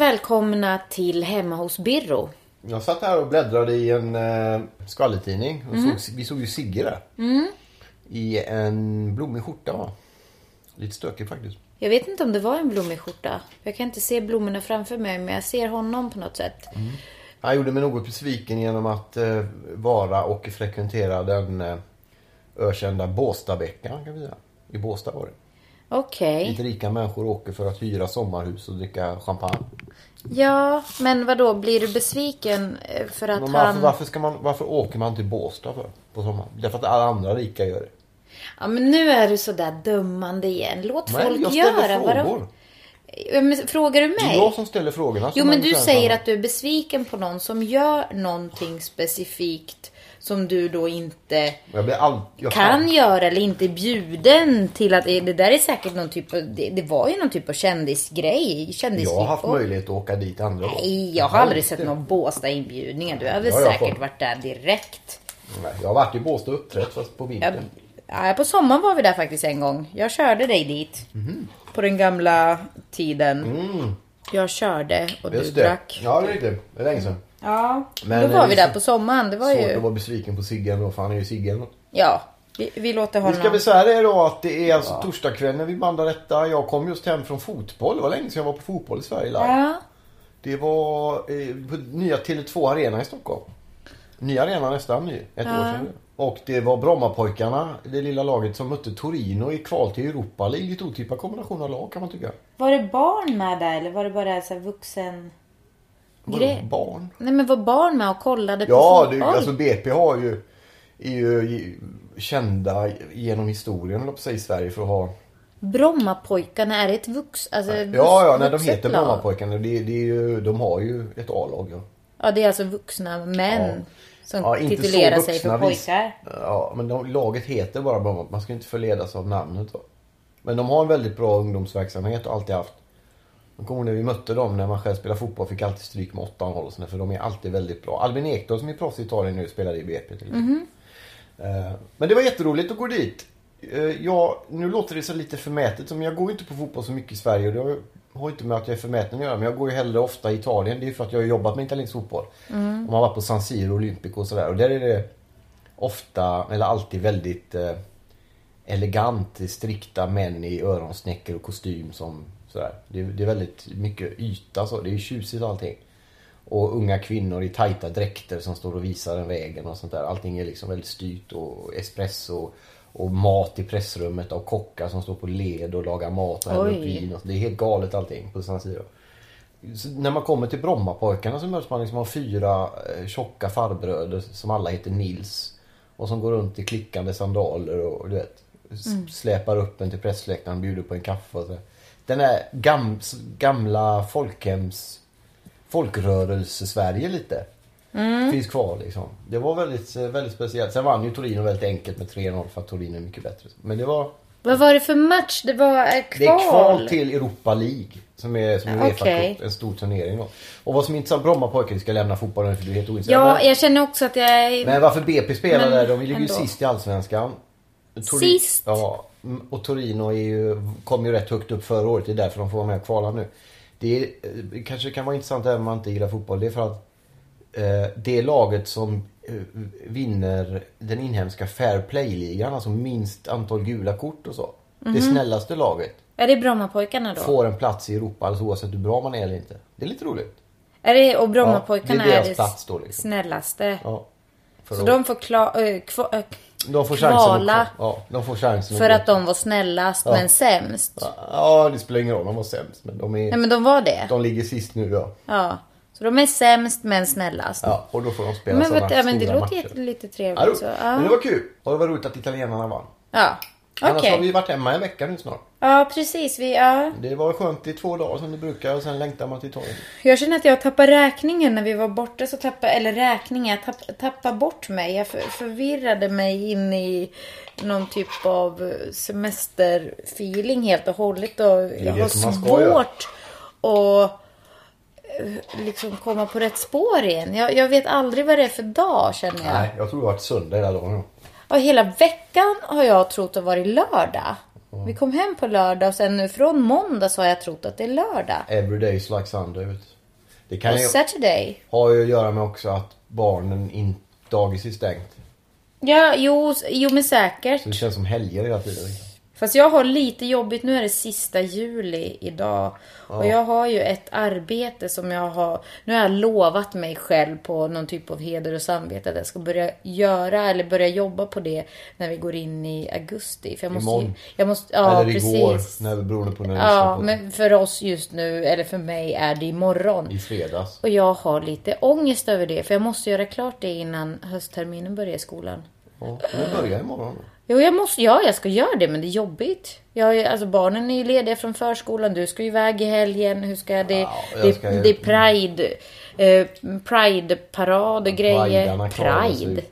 Välkomna till Hemma hos Birro. Jag satt här och bläddrade i en eh, skvallertidning. Och såg, vi såg ju Sigge där. I en blommig skjorta va? Lite stökig faktiskt. Jag vet inte om det var en blommig skjorta. Jag kan inte se blommorna framför mig, men jag ser honom på något sätt. Han gjorde mig något besviken genom att eh, vara och frekventera den eh, ökända Båstadveckan kan vi säga. I Båstad var det. Okej. Lite rika människor åker för att hyra sommarhus och dricka champagne. Ja, men vad då Blir du besviken eh, för att Men varför, han... varför, ska man, varför åker man till Båstad för på sommaren? Därför att alla andra rika gör det. Ja, men nu är du sådär dömande igen. Låt Nej, folk jag göra vad de... men Frågar du Det är mig? jag som ställer frågorna. Jo, men du säger att du är besviken på någon som gör någonting specifikt som du då inte all... kan göra eller inte bjuden till att det där är säkert någon typ av, det, det var ju någon typ av kändisgrej. Kändis Jag har haft möjlighet att åka dit andra gånger. Nej, jag har aldrig sett någon Båstad inbjudningar. Du har väl säkert fått. varit där direkt. Nej, Jag har varit i Båstad och uppträtt fast på vintern. ja, på sommaren var vi där faktiskt en gång. Jag körde dig dit. Mhm. På den gamla tiden. Jag körde och du Mm. Just det. drack. Ja, det är riktigt. Det är länge sedan. Ja, Men, då var vi där på sommaren. Det var Svårt ju... att vara besviken på Siggen då, för han är ju Siggen. Ja, vi, vi låter Vi honom... ska väl säga det då att det är alltså torsdagkväll när vi bandar detta. Jag kom just hem från fotboll. Det var länge sedan jag var på fotboll i Sverige live. Ja. Det var eh, på nya Tele2 Arena i Stockholm. Nya arena nästan ny. Ett år sedan. Och det var Brommapojkarna, det lilla laget som mötte Torino i kval till Europa League. Lite otippad kombination av lag kan man tycka. Var det barn med där eller var det bara så vuxen... Grej. Barn? Nej men var barn med och kollade på Ja, fotboll? det, alltså BP har ju, är ju kända genom historien, på säga, i Sverige för att ha... Brommapojkarna, är det ett vux... Alltså, Ja, ja, när de heter? Brommapojkarna, det, det är ju, de har ju ett A-lag. Ja. Ja, det är alltså vuxna män som Ja, inte så titulerar sig för vuxna vis. pojkar. Ja, men de, laget heter bara Bromma. Man ska inte förledas av namnet. Va? Men de har en väldigt bra ungdomsverksamhet och alltid haft. Jag kommer när vi mötte dem när man själv spelade fotboll fick alltid stryk med 8-0 och sådär, för de är alltid väldigt bra. Albin Ekdal som är proffs i Italien nu spelade i BP till. Mhm. Eh, Men det var jätteroligt att gå dit. Eh, Ja, nu låter det så lite förmätet, men jag går ju inte på fotboll så mycket i Sverige och det har- har inte med att jag är förmäten att göra. Men jag går ju hellre ofta i Italien. Det är för att jag har jobbat med italiensk fotboll. Mm. Och man har varit på San Siro, Olympico och sådär. Och där är det ofta, eller alltid väldigt eh, elegant, strikta män i öronsnäckor och kostym som sådär. Det, är- det är väldigt mycket yta så. Det är tjusigt allting. Och unga kvinnor i tajta dräkter som står och visar den vägen och sånt där. Allting är liksom väldigt styrt och espresso och mat i pressrummet av kockar som står på led och lagar mat och häller upp vin. Och. Det är helt galet allting på San Siro. Så när man kommer till Brommapojkarna så möts man liksom av fyra eh, tjocka farbröder som alla heter Nils. Och som går runt i klickande sandaler och du vet s- släpar upp en till pressläktaren, bjuder på en kaffe och så. Den här gam, gamla folkhems folkrörelse-Sverige lite. Finns kvar liksom. Det var väldigt, eh, väldigt speciellt. Sen vann ju Torino väldigt enkelt med 3-0 för att Torino är mycket bättre. Men det var Vad var det för match? Det var eh, kval? det är kval till Europa League. Som är som är Ja, Uefa okej. Cup, en stor turnering då. Och vad som är intressant, Brommapojkar, vi ska lämna fotbollen för du är helt ointresserad. Ja, jag känner också att jag men varför BP spelar där, de ligger ju sist i Allsvenskan. Sist? Ja, mm, och Torino är ju, kom ju rätt högt upp förra året, det är därför de får vara med och kvala nu. Det är, eh, kanske kan vara intressant även om man inte gillar fotboll. Det är för att eh, det laget som eh, vinner den inhemska Fair Play-ligan, alltså minst antal gula kort och så. Mhm. Det snällaste laget Är det Brommapojkarna då? får en plats i Europa, alltså oavsett hur bra man är eller inte. Det är lite roligt. Är det, och Brommapojkarna Ja, det är är, det plats då, liksom. snällaste? Ja. Så de får kla, äh, kva, äh, de får kvala ja, de får chansen för att de var snällast men sämst? Ja, det spelar ingen roll, de var sämst. Men de, är, Nej men de var det? de ligger sist nu ja. Ja. Så de är sämst men snällast? ja. Och då får de spela men sådana vet, ja, men det låter matcher. lite Ja, trevligt. det, så, Men det ja. var kul. Och det var roligt att italienarna vann. ja. Annars har vi varit hemma en vecka nu snart. Ja, precis. Vi, ja. Det var skönt i två dagar som det brukar och sen längtar man till torget. Jag känner att jag tappar räkningen när vi var borta. Så tappade, eller räkningen, jag tapp, tappade bort mig. Jag för, förvirrade mig in i någon typ av eh, semesterfeeling helt och hållet. Och jag har svårt att eh, liksom komma på rätt spår igen. Jag, jag vet aldrig vad det är för dag känner jag. Nej, jag tror det har varit söndag hela dagen. Och hela veckan har jag trott att vara lördag. Vi kom hem på lördag och sen nu från måndag så har jag trott att det är lördag. Every is like Sunday. Det kan Och ju Saturday. ha ju att göra med också att barnen in, dagis är stängt. Ja, jo, jo men säkert. Så det känns som helger hela tiden. Fast jag har lite jobbigt. Nu är det sista juli idag. Och jag har ju ett arbete som jag har... Nu har jag lovat mig själv på någon typ av heder och samvete att jag ska börja göra eller börja jobba på det när vi går in i augusti. För jag måste, ju- Imorgon. jag måste Ja, Eller igår, precis. när, beroende på när du Ja, på men för oss just nu, eller för mig, är det imorgon. I fredags. Och jag har lite ångest över det. För jag måste göra klart det innan höstterminen börjar i skolan. Ja, men börja imorgon. Jo, jag måste, ja, jag ska göra det, men det är jobbigt. Jag, alltså barnen är ju lediga från förskolan, du ska ju iväg i helgen. Hur ska det... Ja, jag det, ska- det är Pride... Eh, Pride-parad och grejer. Pride.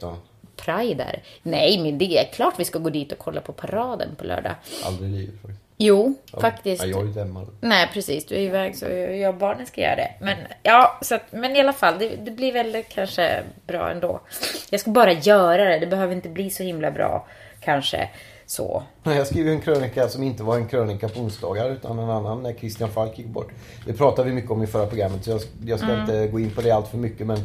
Pride är det. Nej, men det är klart vi ska gå dit och kolla på paraden på lördag. Aldrig i livet faktiskt. Jo, Ja, faktiskt. Ja, jag är ju hemma. Nej, precis. Du är iväg så jag och barnen ska göra det. Men, ja, så att, men i alla fall, det, det blir väl kanske bra ändå. Jag ska bara göra det. Det behöver inte bli så himla bra kanske. Så. Jag skrev en krönika som inte var en krönika på onsdagar utan en annan när Christian Falk gick bort. Det pratade vi mycket om i förra programmet så jag, jag ska inte gå in på det allt för mycket men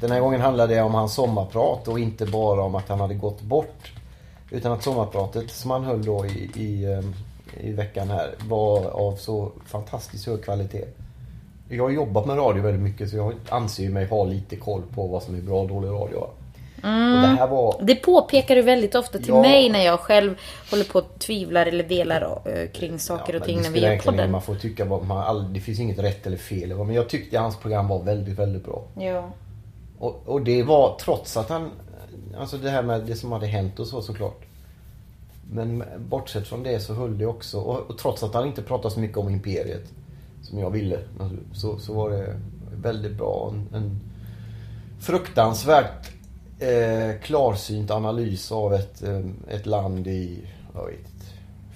den här gången handlade det om hans sommarprat och inte bara om att han hade gått bort. Utan att sommarpratet som han höll då i, i, ehm, i veckan här var av så fantastiskt hög kvalitet. Jag har jobbat med radio väldigt mycket så jag anser mig ha lite koll på vad som är bra och dålig radio. Och det här var Det påpekar du väldigt ofta till Ja. mig när jag själv håller på och tvivlar eller velar eh, kring saker och men ting när vi gör podden. Man får tycka vad man, all, det finns inget rätt eller fel. Men jag tyckte hans program var väldigt, väldigt bra. Ja. Och, och det var trots att han, alltså det här med det som hade hänt och så såklart. Men bortsett från det så höll det också. Och, och trots att han inte pratade så mycket om Imperiet. Som jag ville. Så, så var det väldigt bra. En, en fruktansvärt eh, klarsynt analys av ett, eh, ett land i, jag vet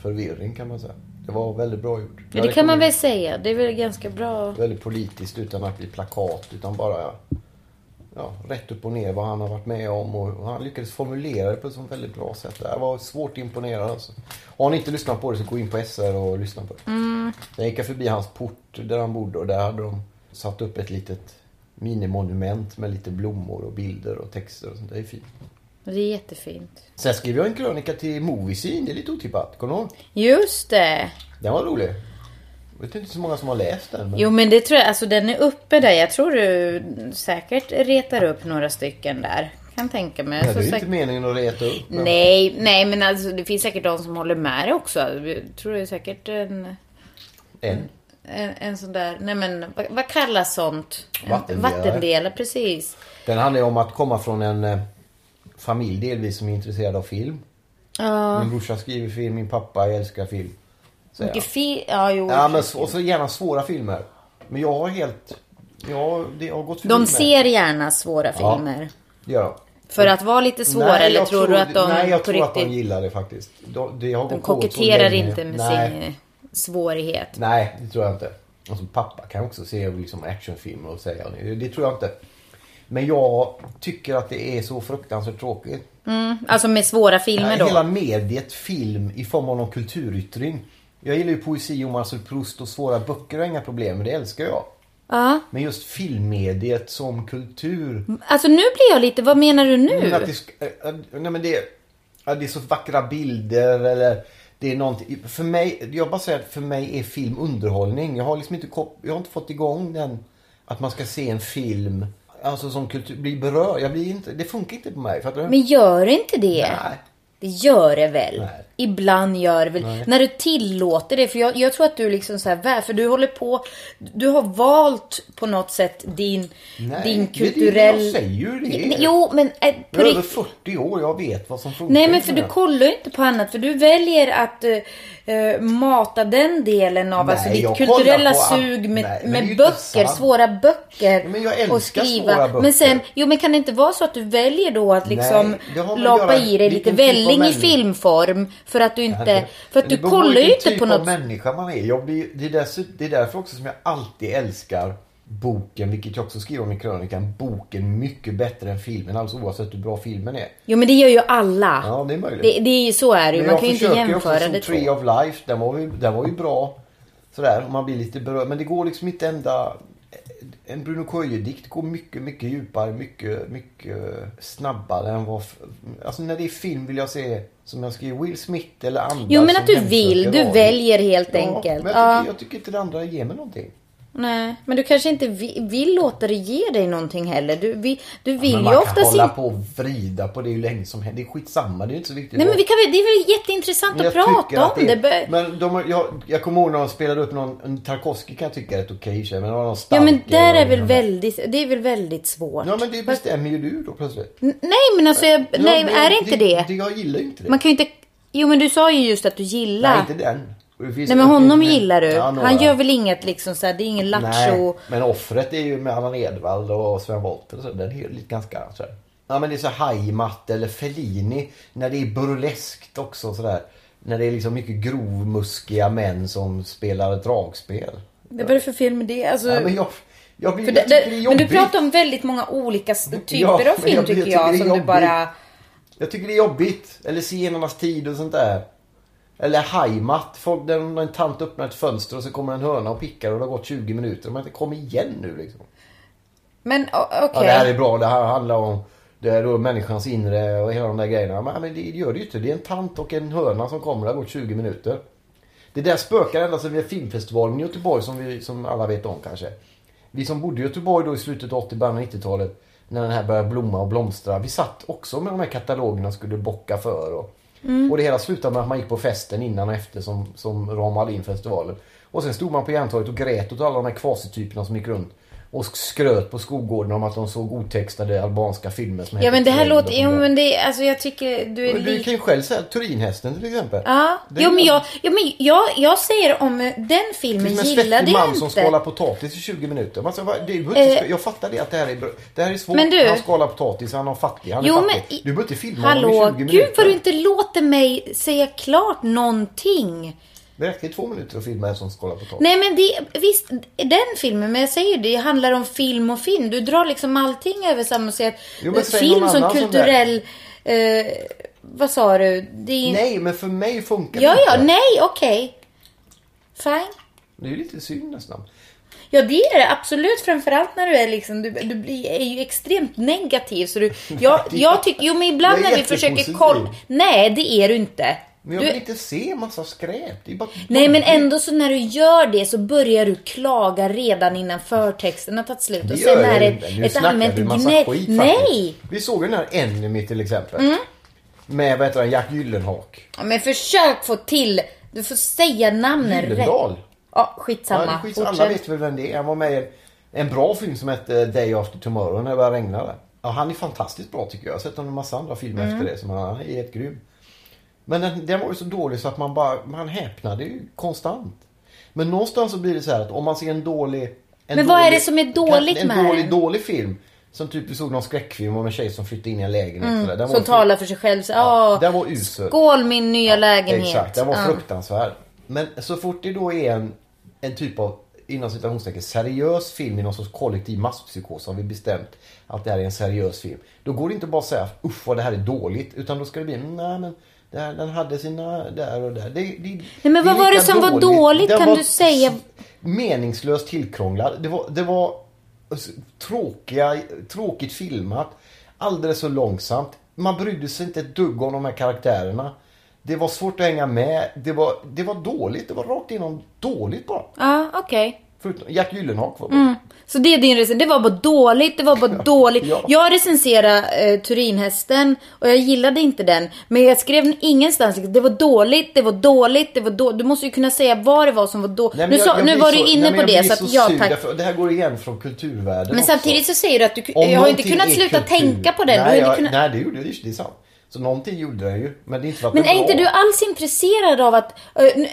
förvirring kan man säga. Det var väldigt bra gjort. Ja, det kan man väl säga. Det är väl ganska bra. Väldigt politiskt utan att bli plakat utan bara ja, rätt upp och ner vad han har varit med om och han lyckades formulera det på ett sånt väldigt bra sätt. Jag var svårt imponerad alltså. Har ni inte lyssnat på det så gå in på SR och lyssna på det. Mm. Jag gick förbi hans port där han bodde och där hade de satt upp ett litet minimonument med lite blommor och bilder och texter och sånt. Det är fint. Det är jättefint. Sen skrev jag en krönika till Moviescene, det är lite otippat. Kommer du ihåg? Just det. Den var rolig. Jag vet inte så många som har läst den. Men... Jo men det tror jag, alltså den är uppe där. Jag tror du säkert retar upp några stycken där. Kan tänka mig. Ja, det är säkert- inte meningen att reta upp. men- Nej, nej men alltså det finns säkert de som håller med dig också. Jag tror det är säkert en, En. En, en sån där, nej men vad, vad kallas sånt? En Vattendelare. Vattendelare, precis. Den handlar ju om att komma från en eh, familj delvis som är intresserad av film. Ja, Min brorsa skriver film, min pappa älskar film. säger mycket han. fi... Ja, jo. Ja, men så- och så gärna svåra filmer. Men jag har helt... Jag, det har gått förbi de mig. ser gärna svåra Ja. filmer. Gör de. För att vara lite svåra Nej, eller jag tror du att de Nej, jag på tror att de riktigt... gillar det faktiskt. De, det har De gått på så koketterar länge. inte med Nej. sin svårighet. Nej, det tror jag inte. Alltså, pappa kan också se liksom, actionfilmer och säga det. Tror jag inte. Men jag tycker att det är så fruktansvärt tråkigt. Alltså med svåra filmer då. Hela mediet film i form av någon kulturyttring. Jag gillar ju poesi och Marcel Proust och svåra böcker och inga problem med det älskar jag. Ja. Men just filmmediet som kultur. Alltså nu blir jag lite, vad menar du nu? Men att det, äh, äh, nej men det, det är så vackra bilder eller det är någonting. För mig, jag bara säger att för mig är film underhållning. Jag har liksom inte, jag har inte fått igång den att man ska se en film Alltså som kultur, bli berörd. Jag blir inte, det funkar inte på mig. Fattar du? Men gör inte det? Nej. Det gör det väl? Nej. Ibland gör väl, när du tillåter det. För jag, jag tror att du liksom så här, för du håller på, du har valt på något sätt din, Nej, din kulturell... jag säger ju det. Jo, men eh, på Jag är över rikt- 40 år, jag vet vad som funkar. Nej men för du kollar ju inte på annat för du väljer att eh, eh, mata den delen av Nej, alltså ditt kulturella sug med, Nej, med böcker, svåra böcker. Ja, men jag älskar och skriva. svåra böcker. Men sen, jo men kan det inte vara så att du väljer då att liksom Nej, lapa i dig lite välling i filmform för att du inte, för att Men du det kollar ju inte typ på något. människa man är. Jag blir, det, är dess, det är därför också som jag alltid älskar boken, vilket jag också skriver om i krönikan, boken mycket bättre än filmen, alldeles oavsett hur bra filmen är. Jo men det gör ju alla. Ja, det är möjligt. Det, det är ju så är det ju. Men Man jag kan ju inte jämföra också som det Tree of Life, den var ju, den var ju bra. Sådär, och man blir lite berörd. Men det går liksom inte ända... En Bruno Köje-dikt går mycket, mycket djupare, mycket, mycket snabbare än vad... Alltså när det är film vill jag se, som jag skriver, Will Smith eller andra Jo men att du vill, du väljer helt Ja, enkelt. Men jag Ja. tycker, jag tycker inte det andra ger mig någonting. Nej, men du kanske inte vill, vill låta det ge dig någonting heller. Du, vi, du vill men ju man kan oftast hålla på och vrida på det hur länge som helst. Det är skitsamma, det är inte så viktigt. Nej men vi kan, det är väl jätteintressant att jag prata tycker att om. Det bör... Men de, har- jag, jag kommer ihåg när de spelade upp någon, en Tarkovsky kan jag tycka är rätt okej okay, men det var någon Ja men där är väl väldigt, det är väl väldigt svårt. Ja men det bestämmer ju du då plötsligt. Nej men alltså, jag, nej Ja, men är det inte det? det? Jag gillar ju inte det. Man kan ju inte... Jo men du sa ju just att du gillar... Nej inte den. Nej men honom finns- gillar du. Ja. Han gör väl inget liksom såhär, det är ingen lattjo... Nej, men offret är ju med Allan Edwall och Sven Wollter och så. Den är ju lite ganska så här. Ja men det är så Heimat eller Fellini. När det är burleskt också sådär. När det är liksom mycket grovmuskiga män som spelar ett dragspel. Det var det för fel med det? Alltså... Ja, men jag, jag, blir, jag det, tycker det är det, men du pratar om väldigt många olika typer Ja, av film jag- jag tycker tycker jag. det är Som du bara... Jag tycker det är jobbigt. Eller Zigenarnas tid och sånt där. Eller Heimat. Folk, där en tant öppnar ett fönster och så kommer en höna och pickar och det har gått 20 minuter. Inte kom igen nu liksom. Men okej. Ja, det här är bra. Det här handlar om det är då människans inre och hela de där grejerna. Men, men det gör det ju inte. Det är en tant och en höna som kommer. Det har gått 20 minuter. Det där spökar ända sedan vid filmfestivalen i Göteborg som, vi, som alla vet om kanske. Vi som bodde i Göteborg då i slutet av 80 början av 90-talet. När den här började blomma och blomstra. Vi satt också med de här katalogerna och skulle bocka för. Och, Mm. och det hela slutade med att man gick på festen innan och efter som, som ramade in festivalen. Och sen stod man på Järntorget och grät åt alla de här kvasityperna som gick runt. Och skröt på skolgården om att de såg otextade albanska filmer som Ja men det här låter... Jo där. men det alltså jag tycker du är Du lite... kan ju själv säga Turinhästen till exempel. Ja, Det är jo, men jag, jo, men jag, jag säger om eh, den filmen Som en gillade svettig jag man som inte. skalar potatis i 20 minuter. Man vad- det är inte, Eh, jag fattar det att det här är, det här är svårt. men du- han skalar potatis, han är fattig. Han är Jo, fattig. men du behöver inte filma honom Hallå, i 20 gud minuter. vad du inte låter mig säga klart någonting. Det räcker i två minuter att filma en som skalar potatis. Nej men det, visst, den filmen, men jag säger ju, det handlar om film och film. Du drar liksom allting över samma säg film som kulturell... Eh, vad sa du? Är... Nej, men för mig funkar Ja, det ja, inte. nej, okej. Fine. Det är ju lite synd nästan. Ja det är det absolut framförallt när du är liksom, du, du blir, är ju extremt negativ så du, jag, jag tycker, jo men ibland när vi försöker kolla, nej det är du inte. Men jag Du, vill inte se massa skräp. Det är bara nej men ändå så när du gör det så börjar du klaga redan innan förtexten har tagit slut och sen är det ett snackar allmänt du massa gnäll. Nej! Vi såg den här Enemy till exempel. Med vad heter han, Jack Gyllenhaak. Ja, Men försök få till, du får säga namnen rätt. Gyllendal. Ja, skitsamma. Ja, skits, alla vet väl vem det är. Han var med i en, en bra film som hette Day After Tomorrow när det började regna. Ja, han är fantastiskt bra tycker jag. Jag har sett honom i en massa andra filmer Mm. efter det. Som han, han är helt grym. Men den, den var ju så dålig så att man bara, man häpnade ju konstant. Men någonstans så blir det så här att om man ser en dålig... En Men vad är dålig, det som är dåligt en, med En dålig, den? dålig film. Som typ vi såg någon skräckfilm om en tjej som flyttade in i en lägenhet. sådär. Den Som var talar för sig själv. Så, Ja, "Åh, den var usel. Skål min nya lägenhet. Exakt, den var Ja. fruktansvärd. Men så fort det då är en, en typ av inom citationstecken seriös film i någon sorts kollektiv masspsykos har vi bestämt att det här är en seriös film. Då går det inte bara att säga usch vad det här är dåligt. Utan då ska det bli nej men här, den hade sina där och där. Det, det, Nej, men vad var det som var dåligt? Den Kan var du säga? Meningslöst tillkrånglad. Det var, det var tråkiga, tråkigt filmat. Alldeles så långsamt. Man brydde sig inte ett dugg om de här karaktärerna. Det var svårt att hänga med. Det var, det var dåligt. Det var rakt igenom dåligt bara. Ja, okej. Förutom Jack Gyllenhaak var. Mm. Så det är din recension. Det var bara dåligt, det var bara dåligt. Ja. Jag recenserade eh, Turinhästen och jag gillade inte den. Men jag skrev den ingenstans. Det var dåligt, det var dåligt, det var dåligt. Du måste ju kunna säga vad det var som var dåligt. Nu, jag- jag nu var så- du inne nej, på det. Så att, ja, tack. därför- Det här går igen från kulturvärlden Men också. samtidigt så säger du att du, jag har inte kunnat sluta kultur- tänka på den. Nej, jag, kunnat... nej det gjorde jag det är sant. Så någonting gjorde den ju. Men det är inte för att Men är inte du alls intresserad av att...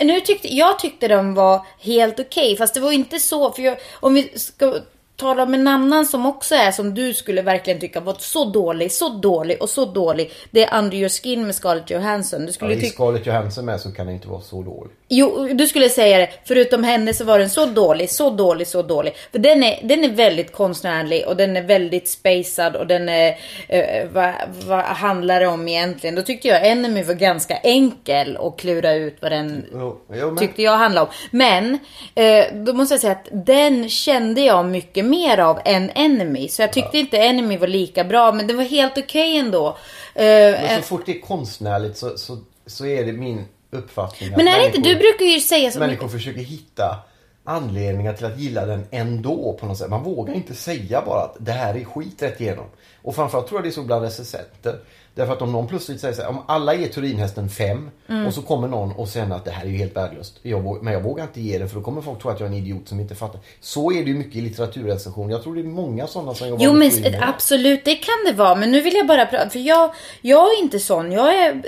nu- tyckte, jag tyckte den var helt okej, fast det var inte så. För jag, om vi ska tala om en annan som också är som du skulle verkligen tycka var så dålig, så dålig och så dålig. Det är Under Your Skin med Scarlett Johansson. Du Ja, skulle I tycka... Scarlett Johansson med så kan den inte vara så dålig. Jo, du skulle säga det. Förutom henne så var den så dålig, så dålig, så dålig. För den är, den är väldigt konstnärlig och den är väldigt spacad och den är... Eh, vad, vad handlar det om egentligen? Då tyckte jag Enemy var ganska enkel att klura ut vad den Jo, tyckte jag handlade om. Men eh, då måste jag säga att den kände jag mycket mer av än Enemy. Så jag tyckte inte Enemy var lika bra, men det var helt okej ändå. Eh, men så fort det är konstnärligt så, så, så är det min uppfattning att men är det inte, du brukar ju säga så människor försöker hitta anledningar till att gilla den ändå på något sätt. Man vågar inte säga bara att det här är skit rätt igenom. Och framförallt tror jag det är så bland recensenter. Därför att om någon plötsligt säger så här, om alla ger Turinhästen 5 Mm. och så kommer någon och säger att det här är ju helt värdelöst. Jag men jag vågar inte ge det för då kommer folk tro att jag är en idiot som inte fattar. Så är det ju mycket i litteraturrecension. Jag tror det är många sådana som jobbar Jo med men absolut, det kan det vara. Men nu vill jag bara prata, för jag, jag är inte sån. Jag är,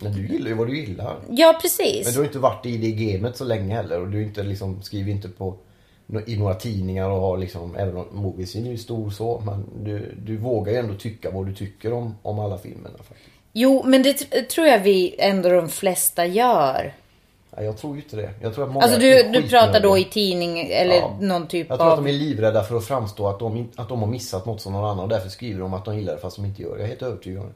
Men du gillar ju vad du gillar. ja precis. Men du har inte varit i det gamet så länge heller och du inte liksom, skriver inte på i några tidningar och har liksom, även om Moviescene är ju stor så, men du, du vågar ju ändå tycka vad du tycker om, om alla filmerna faktiskt. Jo, men det tror jag vi ändå de flesta gör. Ja, jag tror ju inte det. Jag tror att många Alltså du, du pratar då i tidning eller Ja. någon typ Jag tror att av... de är livrädda för att framstå att de, att de har missat något som någon annan och därför skriver de att de gillar det fast de inte gör det. Jag är helt övertygad om det.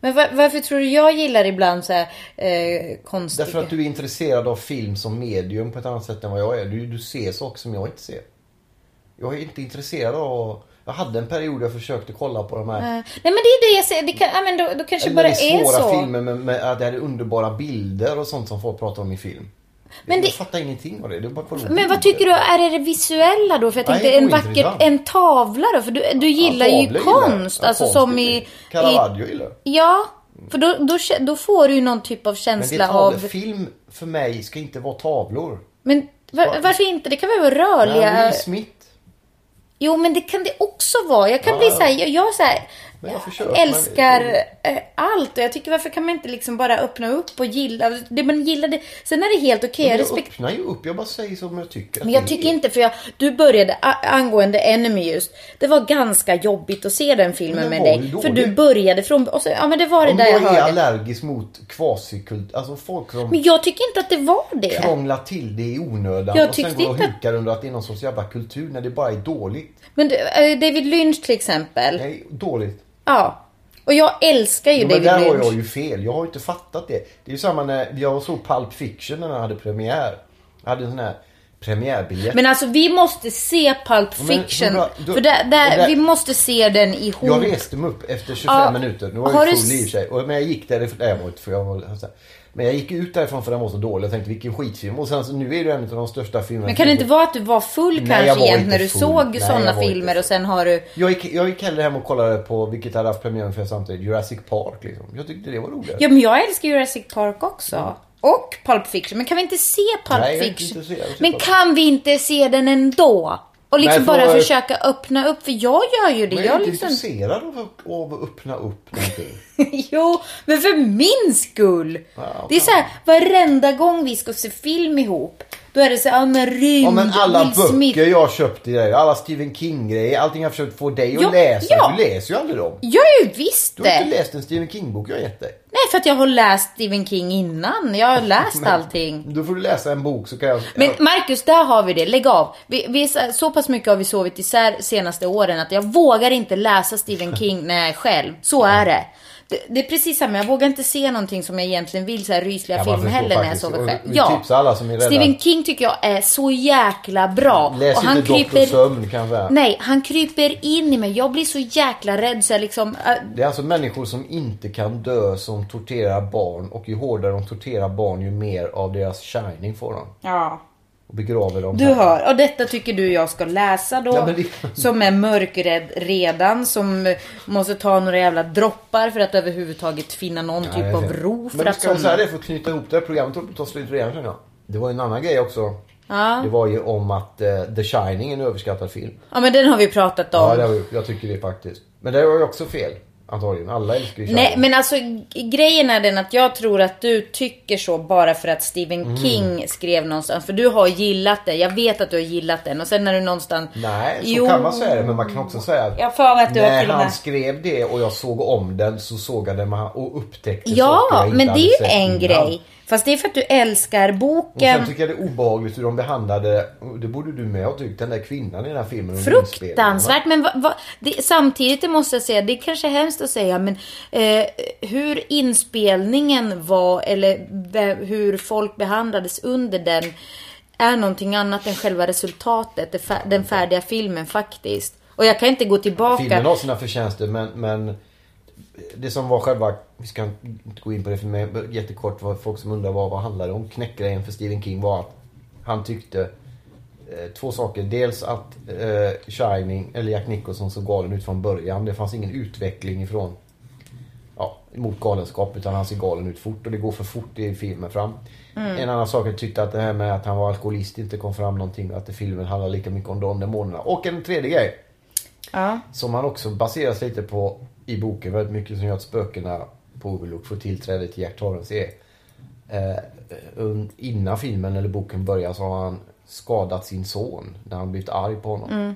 Men va- varför tror du jag gillar ibland så här eh, konstiga... Därför att du är intresserad av film som medium på ett annat sätt än vad jag är. Du, du ser saker som jag inte ser. Jag är inte intresserad av... Jag hade en period jag försökte kolla på de här Nej men det är det jag säger, det kan, ja, men då, då kanske bara är svåra så. filmer med, med att det är underbara bilder och sånt som folk pratar om i film. Men jag det- fattar ingenting av det. det bara Men vad tycker du, är det det visuella då? För jag Nej, tänkte en vacker, en tavla då? För du, du gillar Ja, ju gillar jag. konst, Ja, alltså konst som gillar i... jag. Caravaggio gillar jag. Ja, för då, då, då får du ju någon typ av Men det känsla av... Film för mig ska inte vara tavlor. Men var, varför inte? Det kan väl vara rörliga... Nej, Smith. Jo, men det kan det också vara. Jag kan Ja, bli så här, jag, jag så här, Jag jag älskar men- eh, allt. Och jag tycker varför kan man inte liksom bara öppna upp och gilla det man gillar? Det. Sen är det helt okej. Men jag jag respekt... öppnar ju upp. Jag bara säger som jag tycker. Men jag tycker är. inte, för jag, du började angående Enemy just. Det var ganska jobbigt att se den filmen den med dig. För du började från... Och så, ja men det var det Om där jag jag är hörde. allergisk mot kvasikult, alltså folk som Men jag tycker inte att det var det. krånglar till det i onödan Jag och sen går och inte- hukar under att det är någon sorts jävla kultur när det bara är dåligt. Men det- eh, David Lynch till exempel. Nej, dåligt. Ja. Och jag älskar ju Jo, men David där har Lynch. jag ju fel. Jag har ju inte fattat det. Det är ju samma när jag såg Pulp Fiction när den hade premiär. Jag hade en sån här premiärbiljett. Men alltså vi måste se Pulp men- Fiction. men då- för där, där, där- vi måste se den ihop. Jag reste mig upp efter 25 Ja, minuter. Nu var har jag du full i och för sig. Men jag gick därifrån. Nej, jag var inte för jag var. Men jag gick ut därifrån för den var så dålig. Jag tänkte vilken skitfilm. Och sen så nu är det en av de största filmerna. Men kan det inte vara att du var full Nej, kanske var igen inte när du full. såg sådana filmer och sen har du... Jag gick, jag gick hellre hem och kollade på, vilket hade haft premiär för samtidigt, Jurassic Park liksom. Jag tyckte det var roligt. Ja men jag älskar Jurassic Park också. Och Pulp Fiction. Men kan vi inte se Pulp Nej, jag Fiction? att se Men Pulp kan vi inte se den ändå? Och liksom Nej, för- bara försöka öppna upp. För jag gör ju det. Men jag är jag inte liksom... intresserad av, av att öppna upp någonting. jo, men för min skull. Ja, det är så här, varenda gång vi ska se film ihop. Då är det så här, ja men rymd, Ja men alla Will Smith. böcker jag har köpt till dig, alla Stephen King-grejer, allting jag försökt få dig att Ja, läsa. ja. Du läser ju aldrig dem. Jag gör ju visst Du har det. inte läst en Stephen King-bok jag har gett dig. För att jag har läst Stephen King innan. Jag har läst allting. Då får du läsa en bok så kan jag... Men Marcus, där har vi det. Lägg av. Vi, vi, så pass mycket har vi sovit isär senaste åren att jag vågar inte läsa Stephen King när jag är själv. Så är det. Det, det är precis samma. Jag vågar inte se någonting som jag egentligen vill, så här rysliga Ja, man filmer förstår heller när jag sover själv. Ja. alla som är rädda. Stephen King tycker jag är så jäkla bra. Läs och han kryper... Sömn kan jag säga. Nej, han kryper in i mig. Jag blir så jäkla rädd så jag liksom... äh, Det är alltså människor som inte kan dö som torterar barn och ju hårdare de torterar barn ju mer av deras shining får de. ja. Och begraver dem. Du här. hör, och detta tycker du jag ska läsa då. Ja, men Som är mörkrädd redan. Som måste ta några jävla droppar för att överhuvudtaget finna någon Ja, typ av ro för Men att ska jag säga somna. det för att knyta ihop det här programmet och ta slut redan känner jag. Det var ju en annan grej också. Ja. Det var ju om att eh, The Shining är en överskattad film. ja men den har vi pratat om. Ja, det var, jag tycker det faktiskt. Men det var ju också fel. Antagligen. Alla älskar ju Shining. Nej men alltså grejen är den att jag tror att du tycker så bara för att Stephen Mm. King skrev någonstans. För du har gillat det. Jag vet att du har gillat den. Och sen när du någonstans... Nej, så Jo. kan man säga det. Men man kan också säga att Jag för att du när han med... skrev det och jag såg om den så såg jag den och upptäckte saker Ja, jag inte men det är ju en innan. grej. Fast det är för att du älskar Och boken. sen tycker jag det är obehagligt hur de behandlade, och det borde du med ha tyckt, den där kvinnan i den här filmen. Fruktansvärt. Men va, va, det, samtidigt det måste jag säga, det är kanske hemskt att säga, men eh, hur inspelningen var eller ve- hur folk behandlades under den är någonting annat än själva resultatet, den färdiga filmen faktiskt. Och jag kan inte gå tillbaka. Filmen har sina förtjänster men, men det som var själva, vi ska inte gå in på det för mig, jättekort var folk som undrar vad, vad handlar det om. Knäckgrejen för Stephen King var att han tyckte eh, två saker. Dels att eh, Shining, eller Jack Nicholson såg galen ut från början. Det fanns ingen utveckling ifrån ja, mot galenskap utan han ser galen ut fort och det går för fort i filmen fram. En annan sak jag tyckte att det här med att han var alkoholist inte kom fram någonting att filmen handlar lika mycket om de demonerna. Och en tredje grej Ja. som han också baseras lite på i boken väldigt mycket som gör att spökena på Overlook får tillträde till Jack Torrance är eh, innan filmen eller boken börjar så har han skadat sin son när han blivit arg på honom.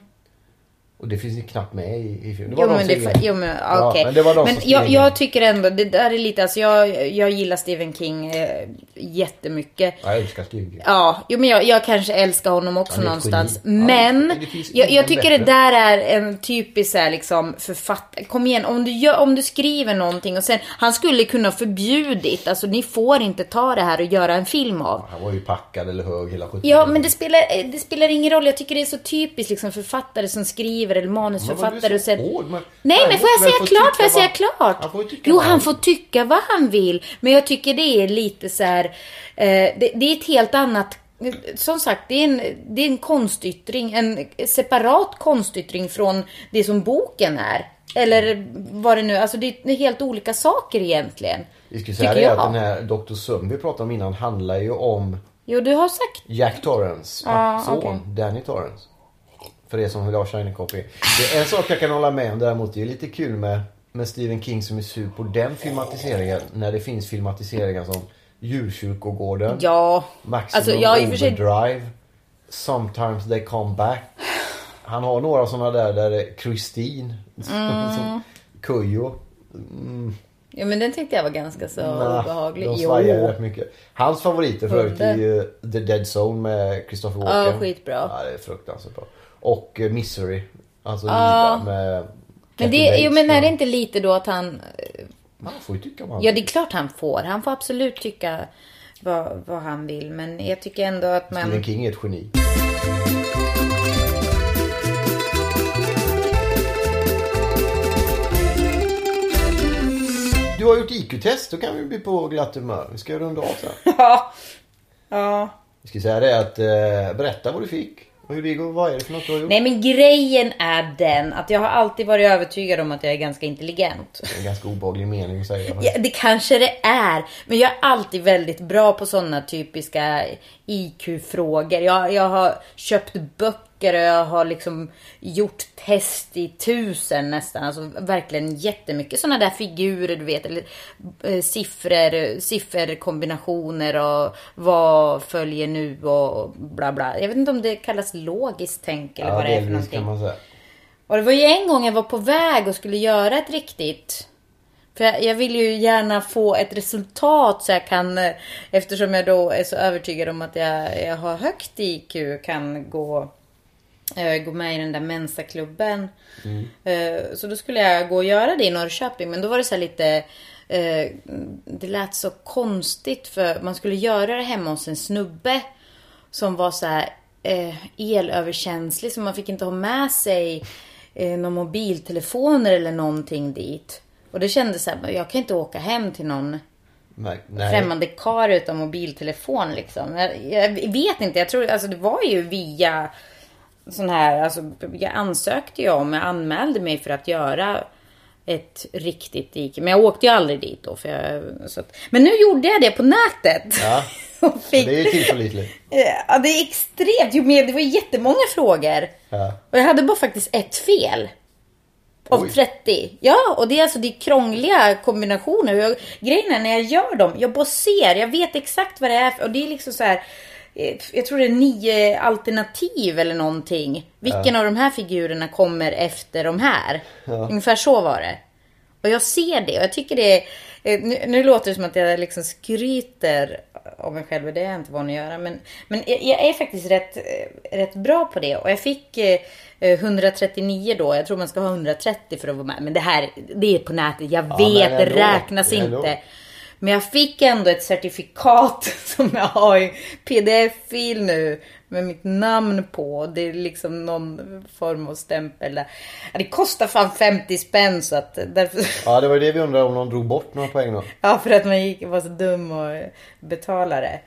Och det finns ju knappt med i, i filmen. Det var Jo de men, det, är- jo, men, Ja, okej. men det var de men som skrev jag, det. jag tycker ändå, det där är lite, alltså jag, jag gillar Stephen King eh, jättemycket. Ja, jag älskar Stephen King. Ja, jo, men jag, jag kanske älskar honom också någonstans. Ja, Men det finns jag, jag tycker det bättre. där är en typisk så här, liksom författare. Kom igen, om du, gör, om du skriver någonting och sen, han skulle kunna förbjudit, alltså ni får inte ta det här och göra en film av. Han var ju packad eller hög hela 70 Ja, men det spelar, det spelar ingen roll. Jag tycker det är så typiskt liksom författare som skriver eller manusförfattare och sen... hård, men Nej, men får jag säga klart? Får jag säga klart? Han får jo, vad han får tycka vad han vill. Men jag tycker det är lite så här... Eh, det, det är ett helt annat... Som sagt, det är, en, det är en konstyttring. En separat konstyttring från det som boken är. Eller vad det nu Alltså det är helt olika saker egentligen. Vi skulle säga det att den här Dr. Sum vi pratade om innan handlar ju om Jo, du har sagt... Jack Torrance Ja, son, okej. Danny Torrance. För er som vill ha Shining Copy. Det är en sak jag kan hålla med om däremot. Det är lite kul med, med Stephen King som är sur på den filmatiseringen. När det finns filmatiseringar som Djurkyrkogården, Ja. Maximum Alltså, sig... Overdrive, Sometimes They Come Back. Han har några sådana där där det är Christine, som Kujo. Mm, Ja, men den tyckte jag var ganska så nah, obehaglig. de svajar rätt mycket. Hans favoriter för övrigt är ju The Dead Zone med Christopher Walken. Ja, skitbra. Ja, det är fruktansvärt bra. Och eh, Misery. Alltså Ja. Med Men Kathy det, Bates. jo, men är det inte lite då att han... Man får ju tycka vad han Ja, det är klart han får. Han får absolut tycka vad, vad han vill. Men jag tycker ändå att man... Stephen King är ett geni. Du har gjort IQ-test, då kan vi bli på glatt humör. Vi ska runda av sen. Ja. Ja. Vi ska säga det att eh, berätta vad du fick. Vad är det för något du har gjort? Nej, men grejen är den att jag har alltid varit övertygad om att jag är ganska intelligent. Det är en ganska obehaglig mening att säga. Ja, det kanske det är. Men jag är alltid väldigt bra på sådana typiska IQ-frågor. Jag, jag har köpt böcker och jag har liksom gjort test i tusen nästan. Alltså verkligen jättemycket sådana där figurer du vet. Eller eh, siffror, sifferkombinationer och vad följer nu och bla bla. Jag vet inte om det kallas logiskt tänk eller Ja, vad det är för någonting. kan man säga. Och det var ju en gång jag var på väg och skulle göra ett riktigt. För jag, jag vill ju gärna få ett resultat så jag kan, eh, eftersom jag då är så övertygad om att jag, jag har högt IQ, kan gå, eh, gå med i den där Mensa-klubben. Eh, så då skulle jag gå och göra det i Norrköping, men då var det så här lite det lät så konstigt för man skulle göra det hemma hos en snubbe som var så här elöverkänslig så man fick inte ha med sig eh, några mobiltelefoner eller någonting dit. Och det kändes så här, jag kan inte åka hem till någon Nej. främmande kar utan mobiltelefon liksom. Jag, jag vet inte, jag tror, alltså det var ju via sån här, alltså jag ansökte ju om, jag anmälde mig för att göra ett riktigt dike. Men jag åkte ju aldrig dit då. För jag, så att, men nu gjorde jag det på nätet. Ja. Fick, Det är ju tillförlitligt. ja, det är extremt. Jo, men det var jättemånga frågor. Ja. Och jag hade bara faktiskt ett fel. Av Oj. 30. Ja, och det är alltså det är krångliga kombinationer. Jag, grejen är när jag gör dem, jag bara ser, jag vet exakt vad det är. Och det är liksom så här. eh, Jag tror det är nio alternativ eller någonting. Vilken av de här figurerna kommer efter de här? Ungefär så var det. Och jag ser det och jag tycker det är... eh, Nu, nu låter det som att jag liksom skryter om mig själv och det är jag inte van att göra. Men, men jag, jag är faktiskt rätt, eh, rätt bra på det. Och jag fick 139 då. Jag tror man ska ha 130 för att vara med. Men det här, det är på nätet. Jag Ja, vet, det räknas ändå. inte. Men jag fick ändå ett certifikat som jag har i pdf-fil nu. Med mitt namn på. Det är liksom någon form av stämpel där. Det kostar fan 50 spänn så att därför... Ja, det var det vi undrade om någon drog bort några poäng då. Ja, för att man gick, var så dum och betalade det. Eh,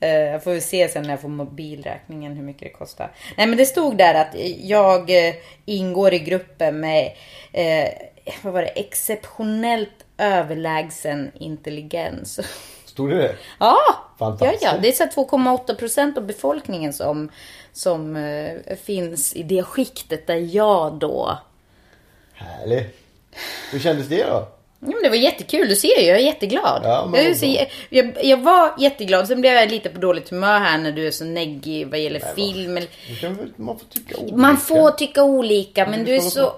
Jag får se sen när jag får mobilräkningen hur mycket det kostar. Nej men det stod där att jag eh, ingår i gruppen med eh, vad var det, exceptionellt överlägsen intelligens. Stod det det? Ja, ja, Fantastiskt. ja. det är så här 2,8 procent av befolkningen som, som eh, finns i det skiktet där jag då Härligt. Hur kändes det då? Ja, men det var jättekul, du ser ju, jag är jätteglad. Ja, men jag, så, jag, jag var jätteglad, sen blev jag lite på dåligt humör här när du är så neggig vad gäller film. eller- man får tycka olika. Man får tycka olika, men du är så,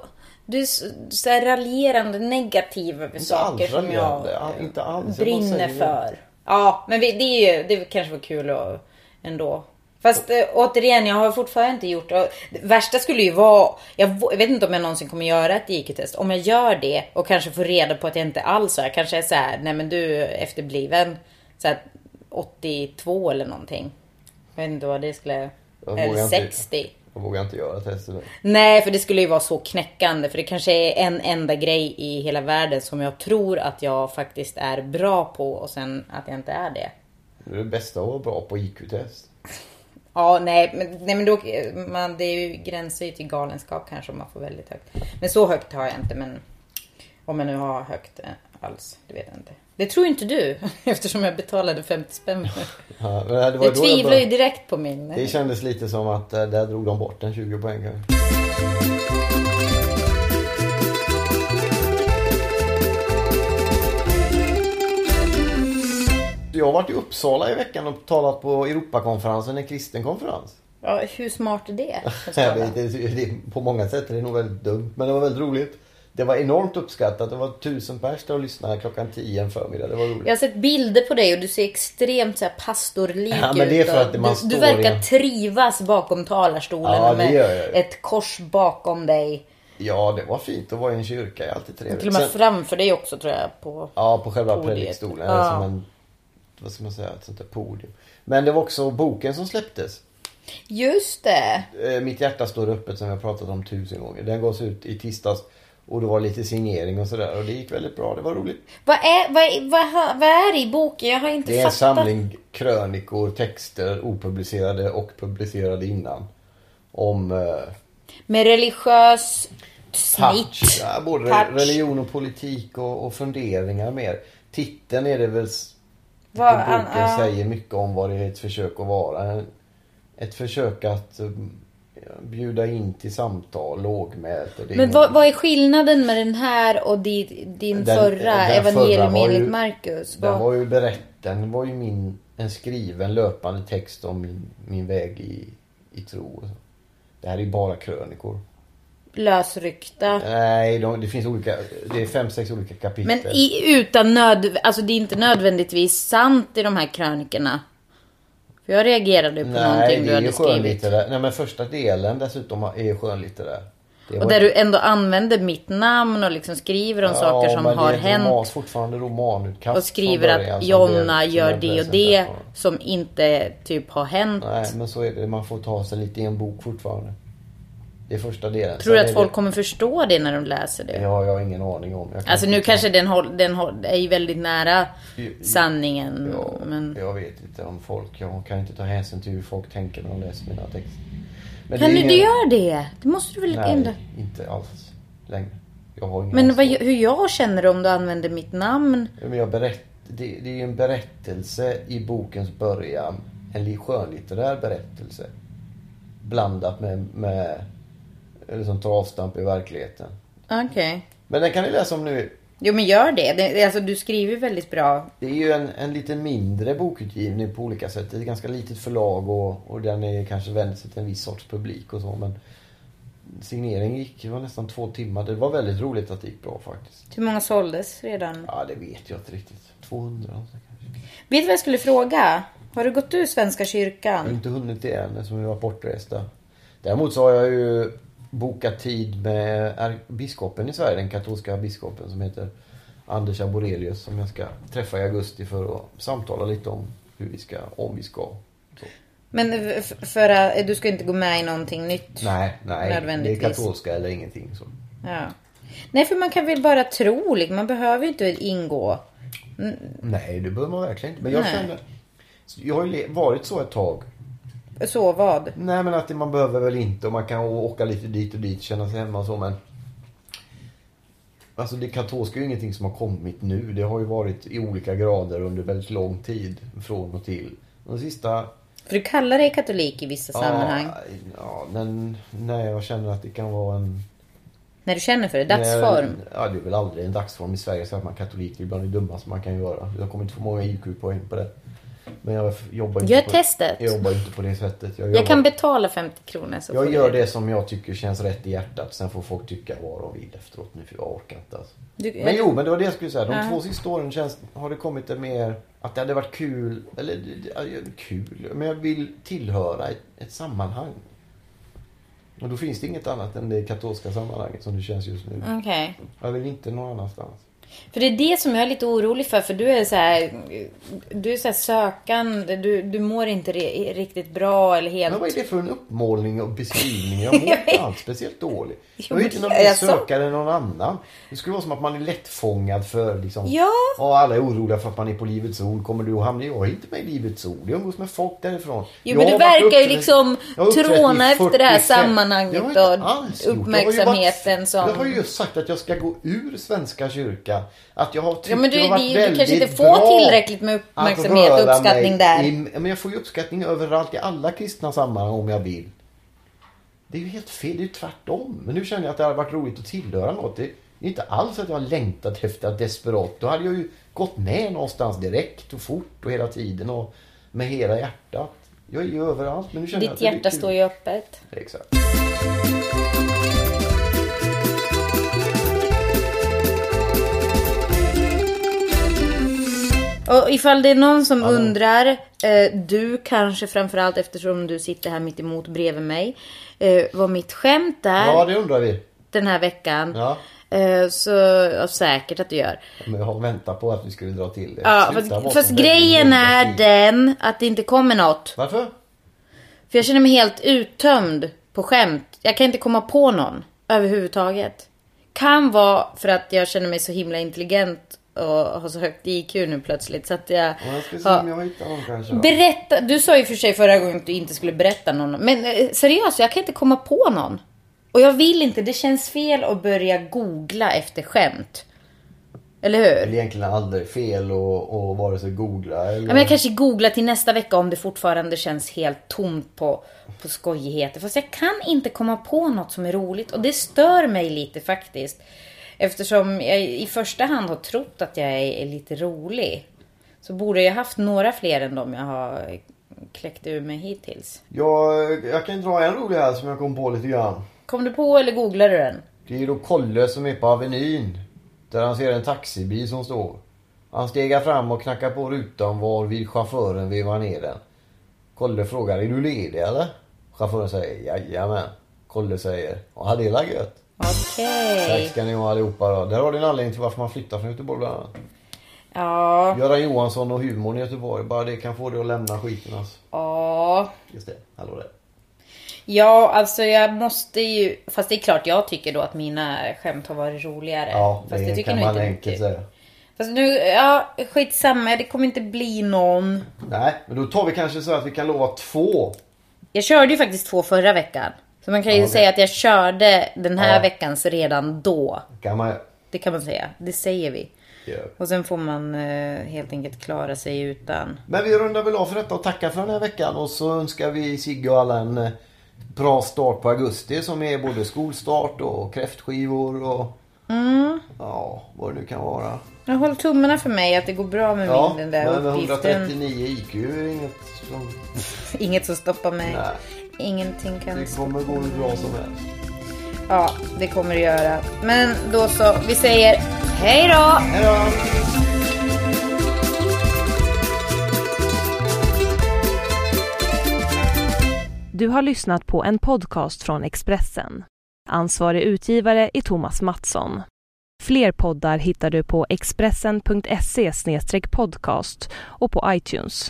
du är så, så här raljerande negativ över saker alls som jag inte alls, brinner för. Ja, men vi, det, är ju, det kanske var kul att, ändå. Fast eh, återigen, jag har fortfarande inte gjort det. Det värsta skulle ju vara, jag, jag vet inte om jag någonsin kommer göra ett IQ-test. Om jag gör det och kanske får reda på att jag inte alls är, kanske är så här, nej men du är efterbliven så här, 82 eller någonting. Jag vet inte vad det skulle, Jag eller vågar inte- 60. Jag vågar inte göra testet. Nej, för det skulle ju vara så knäckande. För det kanske är en enda grej i hela världen som jag tror att jag faktiskt är bra på och sen att jag inte är det. Det är det bästa att vara bra på IQ-test. Ja, nej, men, nej, men då, man, det är ju gränser ju till galenskap kanske om man får väldigt högt. Men så högt har jag inte, men om jag nu har högt eh, alls, det vet jag inte. Det tror inte du, eftersom jag betalade 50 spänn. Ja, det var Du tvivlar ju direkt på min... Det kändes lite som att eh, där drog de bort en 20 poäng Jag har varit i Uppsala i veckan och talat på Europakonferensen, en kristen konferens. Ja, hur smart är det? Vet, det, det, på många sätt är det nog väldigt dumt, men det var väldigt roligt. Det var enormt uppskattat. Det var tusen pers där och lyssnade klockan 10 en förmiddag. Det var roligt. Jag har sett bilder på dig och du ser extremt så här pastorlik Ja, men det är ut. för och att man du, du verkar i en- trivas bakom talarstolen Ja, det med ett kors bakom dig. Ja, det var fint att vara i en kyrka. Det är alltid trevligt. Till och med Sen- framför dig också tror jag. På... Ja, på själva predikstolen. Ja. Eller som en, vad ska man säga, ett sånt där podium. Men det var också boken som släpptes. Just det. Eh, Mitt hjärta står öppet som har pratat om tusen gånger. Den gavs ut i tisdags. Och det var lite signering och sådär. Och det gick väldigt bra. Det var roligt. Vad är, vad, är- vad, vad är det i boken? Jag har inte Det är en fattat. samling krönikor, texter, opublicerade och publicerade innan. Om eh, Med religiös touch. snitt. Ja, både Touch. religion och politik och, och funderingar mer. Titeln är det väl Vad- boken ja. säger mycket om vad det är ett försök att vara. Ett försök att um, bjuda in till samtal, lågmält. Men ingen- vad, vad är skillnaden med den här och din, din Den- förra, den Evangelium enligt Markus? Den Vad- var ju berätt, den var ju min, en skriven löpande text om min, min väg i, i tro. Det här är ju bara krönikor. Lösryckta. Nej, de, det finns olika, det är fem, sex olika kapitel. Men i, utan nöd... Alltså det är inte nödvändigtvis sant i de här krönikorna. För jag reagerade på Nej, någonting det du är hade ju skrivit. skönlitterär. Nej, men första delen dessutom är skönlitterär. Det Och där du ändå använder mitt namn och liksom skriver om saker som men det har är ett Roman, hänt. fortfarande romanutkast Och skriver att Jonna gör det och det som inte typ har hänt. Nej, men så är det. Man får ta sig lite i en bok fortfarande. Det är första delen. Tror du att folk det... kommer förstå det när de läser det? Ja, jag har ingen aning om. Alltså nu kanske den, håll, den håll, är ju väldigt nära sanningen. Ja, Men... Jag vet inte om folk, jag kan inte ta hänsyn till hur folk tänker när de läser mina texter. Men Kan du ingen- göra det? Det måste du väl ändå... Nej, inte alls längre. Jag har ingen Men vad, hur jag känner om du använder mitt namn? Men jag berätt, det, det är ju en berättelse i bokens början. En li- skönlitterär berättelse. Blandat med, med eller som tar avstamp i verkligheten. Okej. Men den kan ni läsa om nu. Jo men gör det. det alltså du skriver väldigt bra. Det är ju en, en lite mindre bokutgivning på olika sätt. Det är ett ganska litet förlag och, och den är kanske vänd sig till en viss sorts publik och så. Men signeringen gick, det var nästan två timmar. Det var väldigt roligt att det gick bra faktiskt. Hur många såldes redan? Ja, det vet jag inte riktigt. 200 kanske. Vet du vad jag skulle fråga? Har du gått ur Svenska Jag har kyrkan? inte hunnit det än eftersom vi var bortresta. Däremot så har jag ju bokat tid med biskopen i Sverige, den katolska biskopen som heter Anders Arborelius som jag ska träffa i augusti för att samtala lite om hur vi ska, om vi ska. Så. Men för att du ska inte gå med i någonting nytt? Nej, nej. Det är katolska eller ingenting. Så. Ja. Nej, för man kan väl bara tro. liksom. Man behöver ju inte ingå. Nej, det behöver man verkligen inte. Men jag Nej. känner... Jag har ju varit så ett tag. Så vad? Nej men att man behöver väl inte och man kan åka lite dit och dit, känna sig hemma och så men Alltså det katolska är ju ingenting som har kommit nu. Det har ju varit i olika grader under väldigt lång tid. Från och till. De sista... För du kallar dig katolik i vissa sammanhang. Ja, ja men när jag känner att det kan vara en... När du känner för det. Dagsform. Nej, Ja, det är väl aldrig en dagsform i Sverige så att man är katolik. Det är bland det dummaste man kan göra. Jag kommer inte få många IQ-poäng på det. Men jag jobbar inte Gör på, testet. Jag jobbar inte på det sättet. Jag, Jag jobbar- kan betala 50 kronor. Så Jag gör det som jag tycker känns rätt i hjärtat. Sen får folk tycka vad de vill efteråt nu för jag orkar inte alltså. Du- Men jo, men det var det jag skulle säga. De Ja. två sista åren känns, har det kommit det mer att det hade varit kul. Eller det- det- kul. Men jag vill tillhöra ett, ett sammanhang. Och då finns det inget annat än det katolska sammanhanget som det känns just nu. Okej. Jag vill inte någon annanstans. För det är det som jag är lite orolig för. För du är så här, du är så här sökande. Du, du mår inte re, riktigt bra eller helt... Men vad är det för en uppmålning och beskrivning? Jag mår inte alls speciellt dåligt. Jag är inte någon mer alltså- sökare än någon annan. Det skulle vara som att man är lättfångad för liksom... Ja. Och alla är oroliga för att man är på Livets Ord. Kommer du att hamna? Jag är inte med i Livets Ord. Jag umgås med folk därifrån. Jo, men du verkar ju liksom tråna efter det här 45 sammanhanget och uppmärksamheten jag som- Jag har ju just sagt att jag ska gå ur Svenska kyrkan. Att jag har tyckt Ja, men du- det har varit du- du kanske inte får tillräckligt med uppmärksamhet och uppskattning där. I, men jag får ju uppskattning överallt i alla kristna sammanhang om jag vill. Det är ju helt fel, det är ju tvärtom. Men nu känner jag att det hade varit roligt att tillhöra något. Det är inte alls att jag har längtat efter att desperat. Då hade jag ju gått med någonstans direkt och fort och hela tiden och med hela hjärtat. Jag är ju överallt men nu känner jag att Ditt det hjärta står ju öppet. Exakt. Och ifall det är någon som undrar, eh, du kanske framförallt eftersom du sitter här mitt emot bredvid mig, eh, vad mitt skämt är Ja, det undrar vi. den här veckan. Ja. Eh, så ja, säkert att du gör. Men jag har väntat på att vi skulle dra till det. Ja, Sluta fast, fast grejen är negativ. den att det inte kommer något. Varför? För jag känner mig helt uttömd på skämt. Jag kan inte komma på någon överhuvudtaget. Kan vara för att jag känner mig så himla intelligent och har så högt IQ nu plötsligt. Så att jag... Ja, Jag ska se om jag hittar någon kanske. Berätta, du sa ju för sig förra gången att du inte skulle berätta någon. Men eh, seriöst, jag kan inte komma på någon. Och jag vill inte, det känns fel att börja googla efter skämt. Eller Det är hur? egentligen aldrig fel att, att vare sig googla eller... Ja, men jag kanske googlar till nästa vecka om det fortfarande känns helt tomt på, på skojigheter. Fast jag kan inte komma på något som är roligt. Och det stör mig lite faktiskt. Eftersom jag i första hand har trott att jag är, är lite rolig. Så borde jag haft några fler än de jag har kläckt ur mig hittills. Jag, jag kan dra en rolig här som jag kom på lite grann. Kom du på eller googlade du den? Det är då Kolle som är på Avenyn. Där han ser en taxibil som står. Han stegar fram och knackar på rutan varvid chauffören vevar ner den. Kolle frågar, är du ledig eller? Chauffören säger, jajamän. Kolle säger, ja det är gött. Okej. Tack ska ni ha allihopa då. Där har du en anledning till varför man flyttar från Göteborg bland annat. Ja. Göran Johansson och humorn i Göteborg. Bara det kan få dig att lämna skiten alltså. Ja. Just det, hallå där. Ja, alltså jag måste ju... Fast det är klart jag tycker då att mina skämt har varit roligare. Ja, det, tycker kan man inte enkelt säga. Fast nu, ja skitsamma. Det kommer inte bli någon. Nej, men då tar vi kanske så att vi kan lova två. Jag körde ju faktiskt två förra veckan. Så man kan ju Ja, säga att jag körde den här Ja. veckans redan då. Kan man Det kan man säga. Det säger vi. göra. Och sen får man eh, helt enkelt klara sig utan. Men vi rundar väl av för detta och tackar för den här veckan och så önskar vi Sigge och alla en eh, bra start på augusti som är både skolstart och kräftskivor och ja, vad det nu kan vara. Jag håller tummarna för mig att det går bra med Ja, min den där men uppgiften. 139 IQ är inget som... Inget som stoppar mig. Nej, Ingenting kan det kommer gå hur bra som helst. Ja, det kommer det göra. Men då så, vi säger hej då! Hej då! Du har lyssnat på en podcast från Expressen. Ansvarig utgivare är Thomas Mattsson. Fler poddar hittar du på expressen.se podcast och på iTunes.